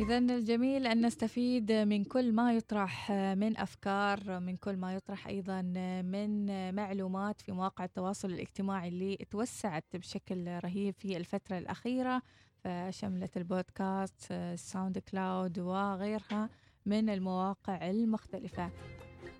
إذا الجميل أن نستفيد من كل ما يطرح من أفكار من كل ما يطرح أيضا من معلومات في مواقع التواصل الاجتماعي اللي توسعت بشكل رهيب في الفترة الأخيرة فشملت البودكاست الساوند كلاود وغيرها من المواقع المختلفة.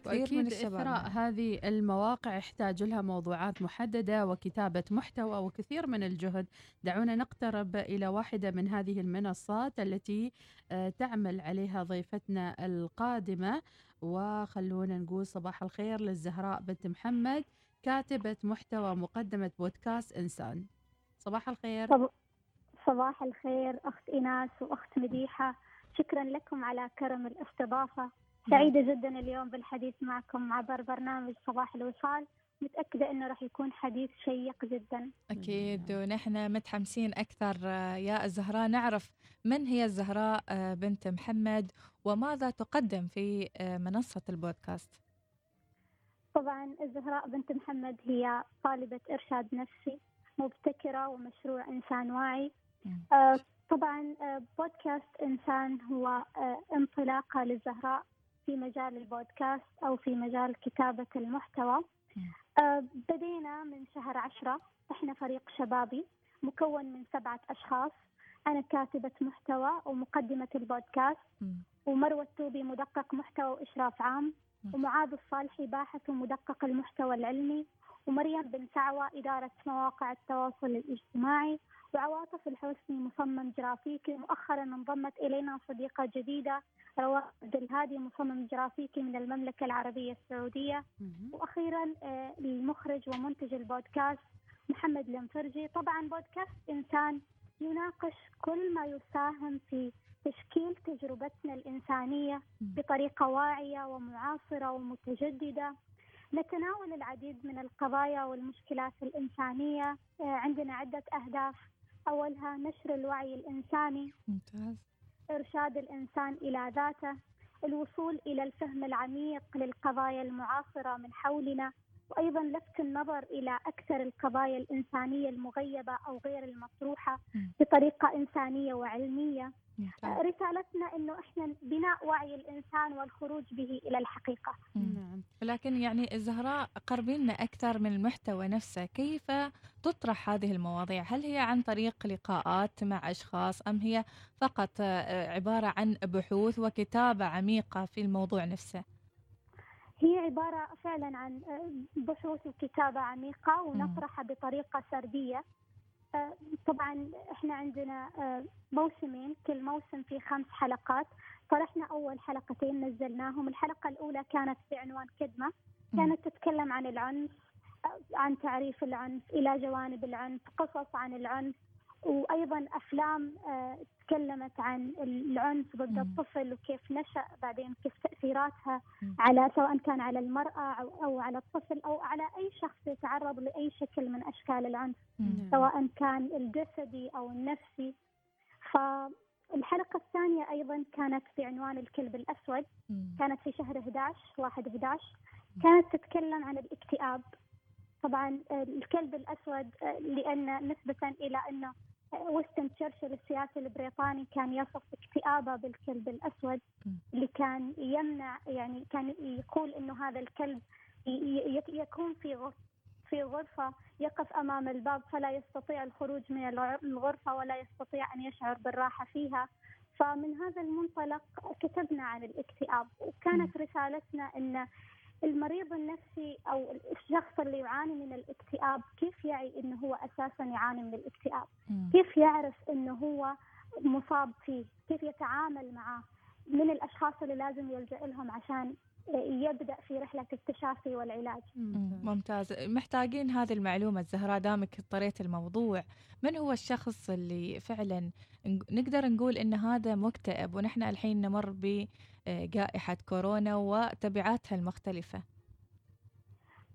وأكيد إثراء هذه المواقع يحتاج لها موضوعات محددة وكتابة محتوى وكثير من الجهد. دعونا نقترب إلى واحدة من هذه المنصات التي آه، تعمل عليها ضيفتنا القادمة. وخلونا نقول صباح الخير للزهراء بنت محمد كاتبة محتوى مقدمة بودكاست إنسان. صباح الخير. صباح الخير أخت إيناس وأخت مديحة. شكرا لكم على كرم الاستضافة. سعيدة جدا اليوم بالحديث معكم عبر برنامج صباح الوصال. متأكدة أنه راح يكون حديث شيق جدا. أكيد ونحن متحمسين أكثر يا الزهراء. نعرف من هي الزهراء بنت محمد وماذا تقدم في منصة البودكاست؟ طبعا الزهراء بنت محمد هي طالبة إرشاد نفسي مبتكرة ومشروع إنسان واعي. آه طبعا آه بودكاست إنسان هو آه انطلاقة للزهراء. في مجال البودكاست أو في مجال كتابة المحتوى. آه بدينا من شهر عشرة. إحنا فريق شبابي مكون من سبعة أشخاص. أنا كاتبة محتوى ومقدمة البودكاست. ومروة التوبي مدقق محتوى وإشراف عام. ومعاذ الصالحي باحث ومدقق المحتوى العلمي. ومريم بن سعوة إدارة مواقع التواصل الاجتماعي وعواطف الحسني مصمم جرافيك مؤخرا انضمت إلينا صديقة جديدة رواء عبد الهادي مصمم جرافيكي من المملكة العربية السعودية. وأخيرا آه، المخرج ومنتج البودكاست محمد المفرجي. طبعا بودكاست إنسان يناقش كل ما يساهم في تشكيل تجربتنا الإنسانية بطريقة واعية ومعاصرة ومتجددة. نتناول العديد من القضايا والمشكلات الإنسانية آه، عندنا عدة أهداف. أولها نشر الوعي الإنساني ممتاز. إرشاد الإنسان إلى ذاته الوصول إلى الفهم العميق للقضايا المعاصرة من حولنا وأيضا لفت النظر إلى أكثر القضايا الإنسانية المغيبة أو غير المطروحة بطريقة إنسانية وعلمية. رسالتنا إنه إحنا بناء وعي الإنسان والخروج به إلى الحقيقة. نعم، لكن يعني الزهراء قربينا أكثر من المحتوى نفسه، كيف تطرح هذه المواضيع؟ هل هي عن طريق لقاءات مع أشخاص أم هي فقط آه، عبارة عن بحوث وكتابة عميقة في الموضوع نفسه؟ هي عبارة فعلا عن آه، بحوث وكتابة عميقة ونطرحها بطريقة سردية آه، طبعا إحنا عندنا آه، موسمين كل موسم فيه خمس حلقات طرحنا أول حلقتين نزلناهم. الحلقة الأولى كانت بعنوان كدمة كانت تتكلم عن العنف آه، عن تعريف العنف إلى جوانب العنف قصص عن العنف. وأيضا أفلام تكلمت عن العنف ضد الطفل وكيف نشأ بعدين كيف تاثيراتها على سواء كان على المرأة أو, أو على الطفل أو على أي شخص يتعرض لأي شكل من أشكال العنف سواء كان الجسدي أو النفسي. فالحلقة الثانية أيضا كانت بعنوان الكلب الأسود. كانت في شهر 11 1 11 كانت تتكلم عن الاكتئاب. طبعا الكلب الأسود لأن نسبة إلى أنه ويستن تشرشل السياسي البريطاني كان يصف اكتئابه بالكلب الأسود اللي كان يمنع يعني كان يقول إنه هذا الكلب يكون في في غرفة يقف أمام الباب فلا يستطيع الخروج من الغرفة ولا يستطيع أن يشعر بالراحة فيها. فمن هذا المنطلق كتبنا عن الاكتئاب. وكانت رسالتنا أن المريض النفسي أو الشخص اللي يعاني من الاكتئاب كيف يعي إنه هو أساسا يعاني من الاكتئاب؟ كيف يعرف إنه هو مصاب فيه؟ كيف يتعامل معه؟ من الأشخاص اللي لازم يلجأ لهم عشان يبدأ في رحلة التشافي والعلاج. ممتاز، محتاجين هذه المعلومة الزهراء دامك اضطريت الموضوع، من هو الشخص اللي فعلا نقدر نقول إن هذا مكتئب ونحن الحين نمر بجائحه كورونا وتبعاتها المختلفة؟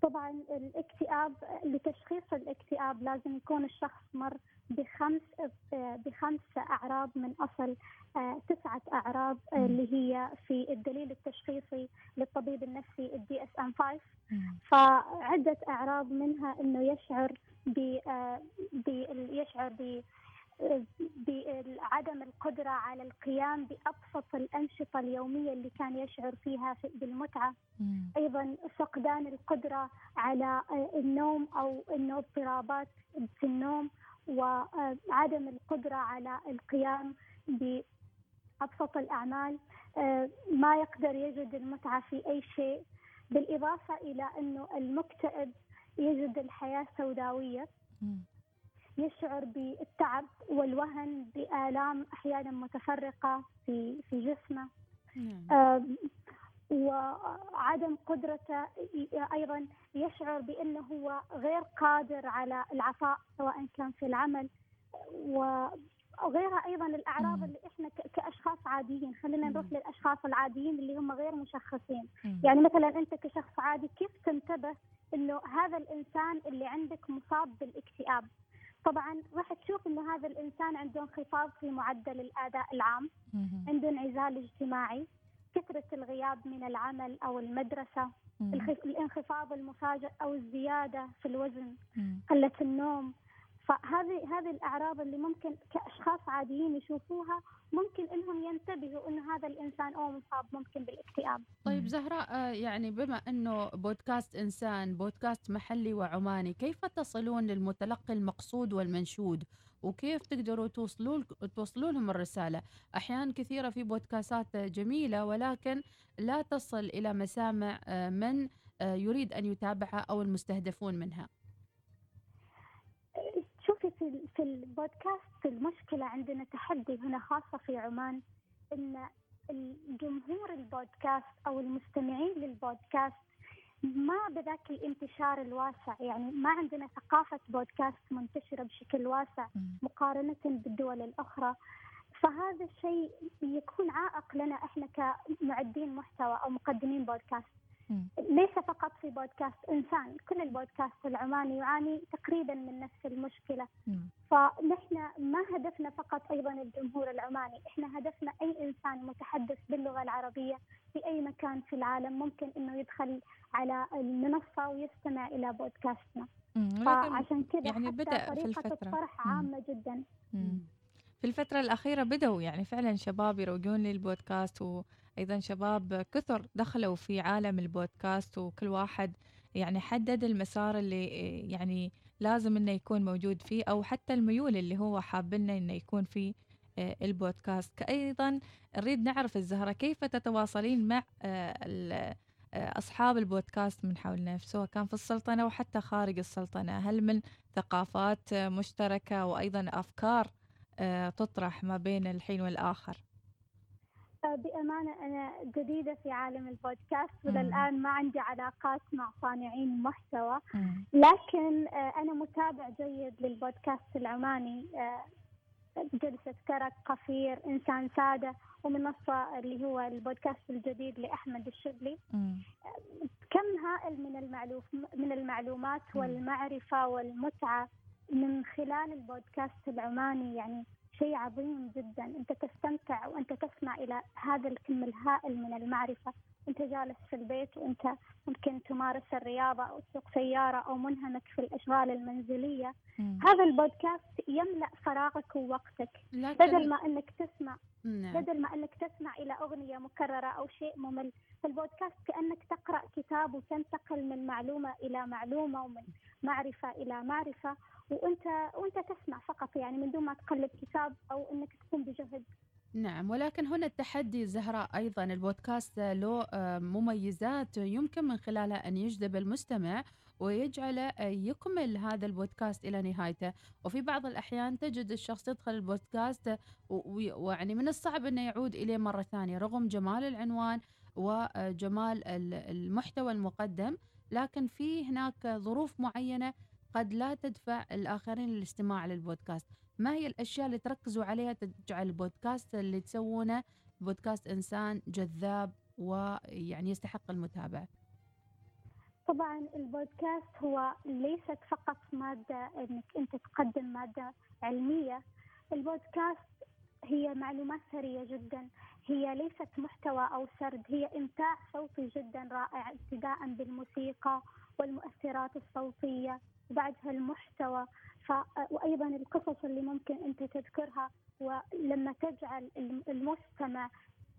طبعا الاكتئاب لتشخيص الاكتئاب لازم يكون الشخص مر بخمس بخمس أعراض من أصل آه، تسعة أعراض آه، اللي هي في الدليل التشخيصي للطبيب النفسي ال DSM 5 فعدة أعراض منها إنه يشعر ب آه، يشعر ب بعدم القدرة على القيام بأبسط الأنشطة اليومية اللي كان يشعر فيها بالمتعة. أيضا فقدان القدرة على النوم أو إنه اضطرابات في النوم وعدم القدرة على القيام بأبسط الأعمال ما يقدر يجد المتعة في أي شيء. بالإضافة إلى أنه المكتئب يجد الحياة سوداوية. يشعر بالتعب والوهن بآلام أحيانا متفرقة في في جسمه. نعم. وعدم قدرته أيضا يشعر بأنه هو غير قادر على العطاء سواء كان في العمل. وغيرها أيضا الأعراض اللي إحنا كأشخاص عاديين خلينا نروح للأشخاص العاديين اللي هم غير مشخصين. يعني مثلا أنت كشخص عادي كيف تنتبه إنه هذا الإنسان اللي عندك مصاب بالاكتئاب؟ طبعا راح تشوف إنه هذا الإنسان عنده انخفاض في معدل الأداء العام عنده انعزال اجتماعي كثرة الغياب من العمل أو المدرسة الانخفاض المفاجئ أو الزيادة في الوزن قلة النوم فهذه هذه الأعراض اللي ممكن كأشخاص عاديين يشوفوها ممكن إنهم ينتبهوا إنه هذا الإنسان أو مصاب ممكن بالاكتئاب. طيب زهراء آه، يعني بما إنه بودكاست إنسان بودكاست محلي وعماني، كيف تصلون للمتلقي المقصود والمنشود؟ وكيف تقدروا توصلوا توصلوا لهم الرسالة؟ أحيانا كثيرة في بودكاستات جميلة ولكن لا تصل إلى مسامع آه، من آه، يريد أن يتابعها أو المستهدفون منها. في في البودكاست المشكلة عندنا تحدي هنا خاصة في عمان إن الجمهور البودكاست أو المستمعين للبودكاست ما بذاك الانتشار الواسع. يعني ما عندنا ثقافة بودكاست منتشرة بشكل واسع مقارنة بالدول الأخرى. فهذا الشيء يكون عائق لنا إحنا كمعدين محتوى أو مقدمين بودكاست. ليس فقط في بودكاست إنسان كل البودكاست العماني يعاني تقريبا من نفس المشكلة. فنحن ما هدفنا فقط أيضا الجمهور العماني إحنا هدفنا أي إنسان متحدث باللغة العربية في أي مكان في العالم ممكن إنه يدخل على المنصة ويستمع إلى بودكاستنا. فعشان كذا يعني بدأ في الفترة. الطرح عامة جدا. مم. في الفترة الأخيرة بدأوا يعني فعلا شباب يروجون للبودكاست وأيضا شباب كثر دخلوا في عالم البودكاست وكل واحد يعني حدد المسار اللي يعني لازم إنه يكون موجود فيه أو حتى الميول اللي هو حابلنا إنه يكون فيه آه، البودكاست. أيضا نريد نعرف الزهرة كيف تتواصلين مع آه، آه، أصحاب البودكاست من حولنا سواء كان في السلطنة وحتى خارج السلطنة. هل من ثقافات مشتركة وأيضا أفكار تطرح ما بين الحين والآخر؟ آه، بأمانة أنا جديدة في عالم البودكاست وللآن ما عندي علاقات مع صانعين محتوى. لكن آه، أنا متابع جيد للبودكاست العماني جلسة كرك قفير إنسان سادة ومنصة اللي هو البودكاست الجديد لأحمد الشبلي. كم هائل من المعلوف من المعلومات والمعرفة والمتعة. من خلال البودكاست العماني يعني شيء عظيم جدا. أنت تستمتع وأنت تسمع إلى هذا الكم الهائل من المعرفة. انت جالس في البيت وانت ممكن تمارس الرياضة أو تسوق سيارة أو منهمك في الأشغال المنزلية مم. هذا البودكاست يملأ فراغك ووقتك بدل ما أنك تسمع نعم. بدل ما أنك تسمع إلى أغنية مكررة أو شيء ممل البودكاست كأنك تقرأ كتاب وتنتقل من معلومة إلى معلومة ومن معرفة إلى معرفة وانت وأنت تسمع فقط يعني من دون ما تقلب كتاب أو أنك تقوم بجهد نعم ولكن هنا التحدي زهراء أيضا. البودكاست له آه، مميزات يمكن من خلالها أن يجذب المستمع ويجعله يكمل هذا البودكاست إلى نهايته. وفي بعض الأحيان تجد الشخص يدخل البودكاست ويعني من الصعب أنه يعود إليه مرة ثانية رغم جمال العنوان وجمال المحتوى المقدم. لكن في هناك ظروف معينة قد لا تدفع الآخرين للاستماع للبودكاست. ما هي الأشياء اللي تركزوا عليها تجعل البودكاست اللي تسوونه؟ بودكاست إنسان جذاب ويعني يستحق المتابعة. طبعا البودكاست هو ليست فقط مادة إنك أنت تقدم مادة علمية. البودكاست هي معلومات ثرية جدا. هي ليست محتوى أو سرد. هي إمتاع صوتي جدا رائع ابتداء بالموسيقى والمؤثرات الصوتية. وبعدها المحتوى ف... وأيضا القصص اللي ممكن أنت تذكرها ولما تجعل المستمع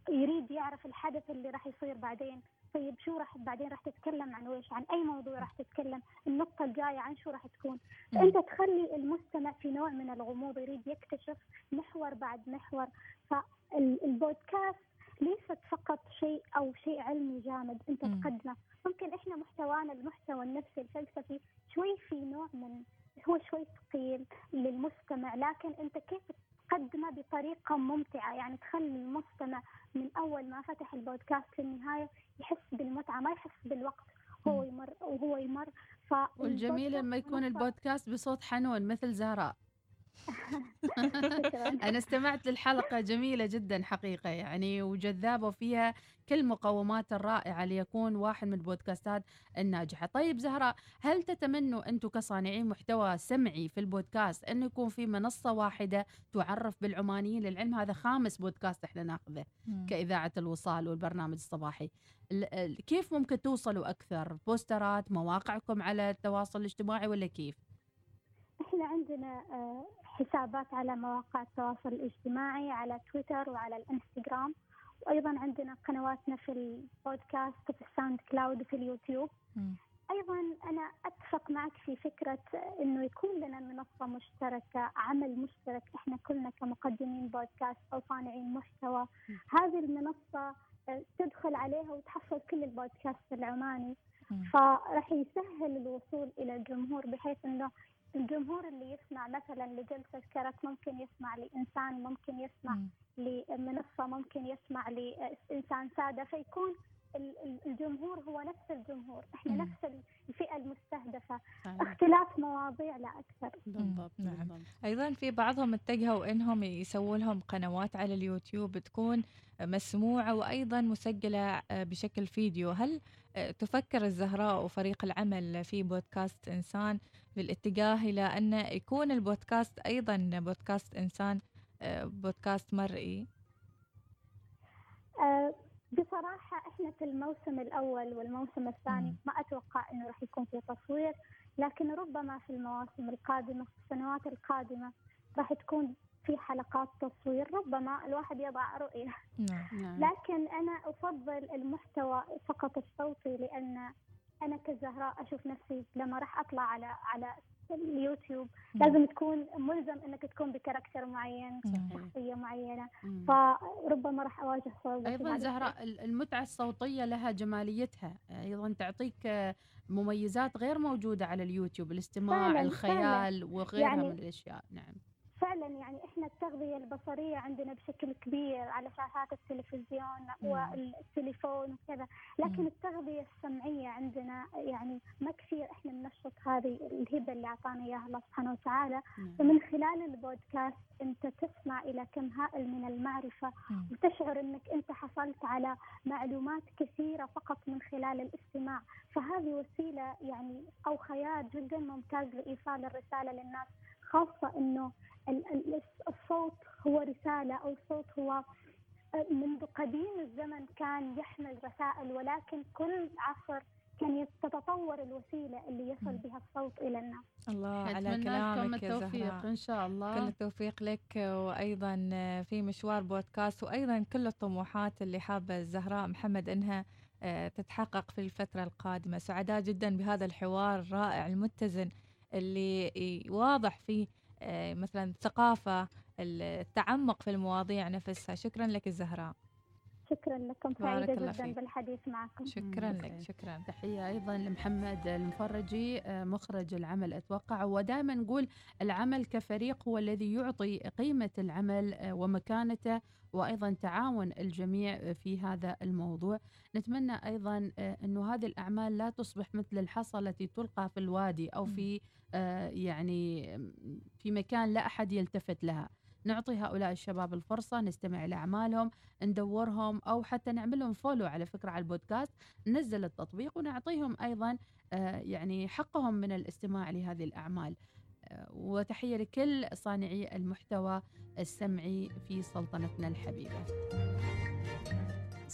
يريد يعرف الحدث اللي راح يصير بعدين طيب شو راح بعدين راح تتكلم عن ويش؟ عن أي موضوع راح تتكلم؟ النقطة الجاية عن شو راح تكون؟ فأنت تخلي المستمع في نوع من الغموض يريد يكتشف محور بعد محور. فالبودكاست ليست فقط شيء أو شيء علمي جامد أنت تقدمه. ممكن إحنا محتوانا المحتوى النفسي الفلسفي شوي في نوع من هو شوي ثقيل للمستمع لكن أنت كيف تقدمه بطريقة ممتعة؟ يعني تخلي المستمع من أول ما فتح البودكاست للنهاية يحس بالمتعة ما يحس بالوقت هو يمر وهو يمر. ف والجميل لما يكون البودكاست بصوت حنون مثل زهراء. أنا استمعت للحلقة جميلة جدا حقيقة يعني وجذابة وفيها كل مقومات الرائعة ليكون واحد من البودكاستات الناجحة. طيب زهراء هل تتمنوا أنتم كصانعين محتوى سمعي في البودكاست أنه يكون في منصة واحدة تعرف بالعمانيين للعلم؟ هذا خامس بودكاست إحنا ناخذه كإذاعة الوصال والبرنامج الصباحي. كيف ممكن توصلوا أكثر؟ بوسترات مواقعكم على التواصل الاجتماعي ولا كيف؟ إحنا عندنا آه، حسابات على مواقع التواصل الاجتماعي على تويتر وعلى الإنستغرام. وأيضا عندنا قنواتنا في البودكاست في الساوند كلاود وفي اليوتيوب. م. أيضا أنا أتفق معك في فكرة إنه يكون لنا منصة مشتركة عمل مشترك إحنا كلنا كمقدمين بودكاست أو صانعين محتوى. هذه المنصة آه، تدخل عليها وتحصل كل البودكاست العماني. فراح يسهل الوصول إلى الجمهور بحيث إنه الجمهور اللي يسمع مثلا لجلسة كرك ممكن يسمع لإنسان ممكن يسمع م. لمنصة ممكن يسمع لإنسان سادة فيكون الجمهور هو نفس الجمهور إحنا م. نفس الفئة المستهدفة صحيح. اختلاف مواضيع لا أكثر بالضبط نعم بالضبط. أيضا في بعضهم اتجهوا إنهم يسووا لهم قنوات على اليوتيوب تكون مسموعة وأيضا مسجلة بشكل فيديو هل تفكر الزهراء وفريق العمل في بودكاست إنسان بالاتجاه إلى أن يكون البودكاست أيضا بودكاست إنسان آه، بودكاست مرئي. أه بصراحة إحنا في الموسم الأول والموسم الثاني ما أتوقع أنه راح يكون في تصوير لكن ربما في المواسم القادمة في السنوات القادمة راح تكون في حلقات تصوير ربما الواحد يضع رؤية. نعم. نعم. لكن أنا أفضل المحتوى فقط الصوتي لأن أنا كزهراء أشوف نفسي لما راح أطلع على على اليوتيوب لازم تكون ملزم إنك تكون بكاركتر معين شخصية معينة. فربما راح أواجه صعوبة أيضا زهراء المتعة الصوتية لها جماليتها. أيضا تعطيك مميزات غير موجودة على اليوتيوب الاستماع فعلا الخيال فعلا وغيرها يعني من الأشياء. نعم. فعلا يعني إحنا التغذية البصرية عندنا بشكل كبير على شاشات التلفزيون والتليفون وكذا لكن التغذية السمعية عندنا يعني ما كثير إحنا ننشط هذه الهبة اللي أعطانا إياها الله سبحانه وتعالى. فمن خلال البودكاست أنت تسمع إلى كم هائل من المعرفة. وتشعر إنك أنت حصلت على معلومات كثيرة فقط من خلال الاستماع. فهذه وسيلة يعني أو خيار جدا ممتاز لإيصال الرسالة للناس خاصة إنه الصوت هو رسالة أو الصوت هو آه، منذ قديم الزمن كان يحمل رسائل ولكن كل عصر كان تتطور الوسيلة اللي يصل بها الصوت إلى الناس. الله على كلامك يا التوفيق إن شاء الله. كل التوفيق لك وأيضا في مشوار بودكاست وأيضا كل الطموحات اللي حابة الزهراء محمد إنها آه، تتحقق في الفترة القادمة. سعداء جدا بهذا الحوار الرائع المتزن. اللي واضح فيه آه، مثلا الثقافة التعمق في المواضيع نفسها. شكرا لك الزهراء. شكرا لكم سعيدة جدا فيك. بالحديث معكم. شكرا لك شكرا. تحية أيضا لمحمد المفرجي آه، مخرج العمل أتوقع. ودائما نقول العمل كفريق هو الذي يعطي قيمة العمل آه، ومكانته وأيضا تعاون الجميع في هذا الموضوع. نتمنى أيضا أنه هذه الأعمال لا تصبح مثل الحصى التي تلقى في الوادي أو في يعني في مكان لا أحد يلتفت لها. نعطي هؤلاء الشباب الفرصة نستمع لأعمالهم ندورهم أو حتى نعمل لهم فولو على فكرة على البودكاست ننزل التطبيق ونعطيهم أيضا يعني حقهم من الاستماع لهذه الأعمال. وتحية لكل صانعي المحتوى السمعي في سلطنتنا الحبيبة.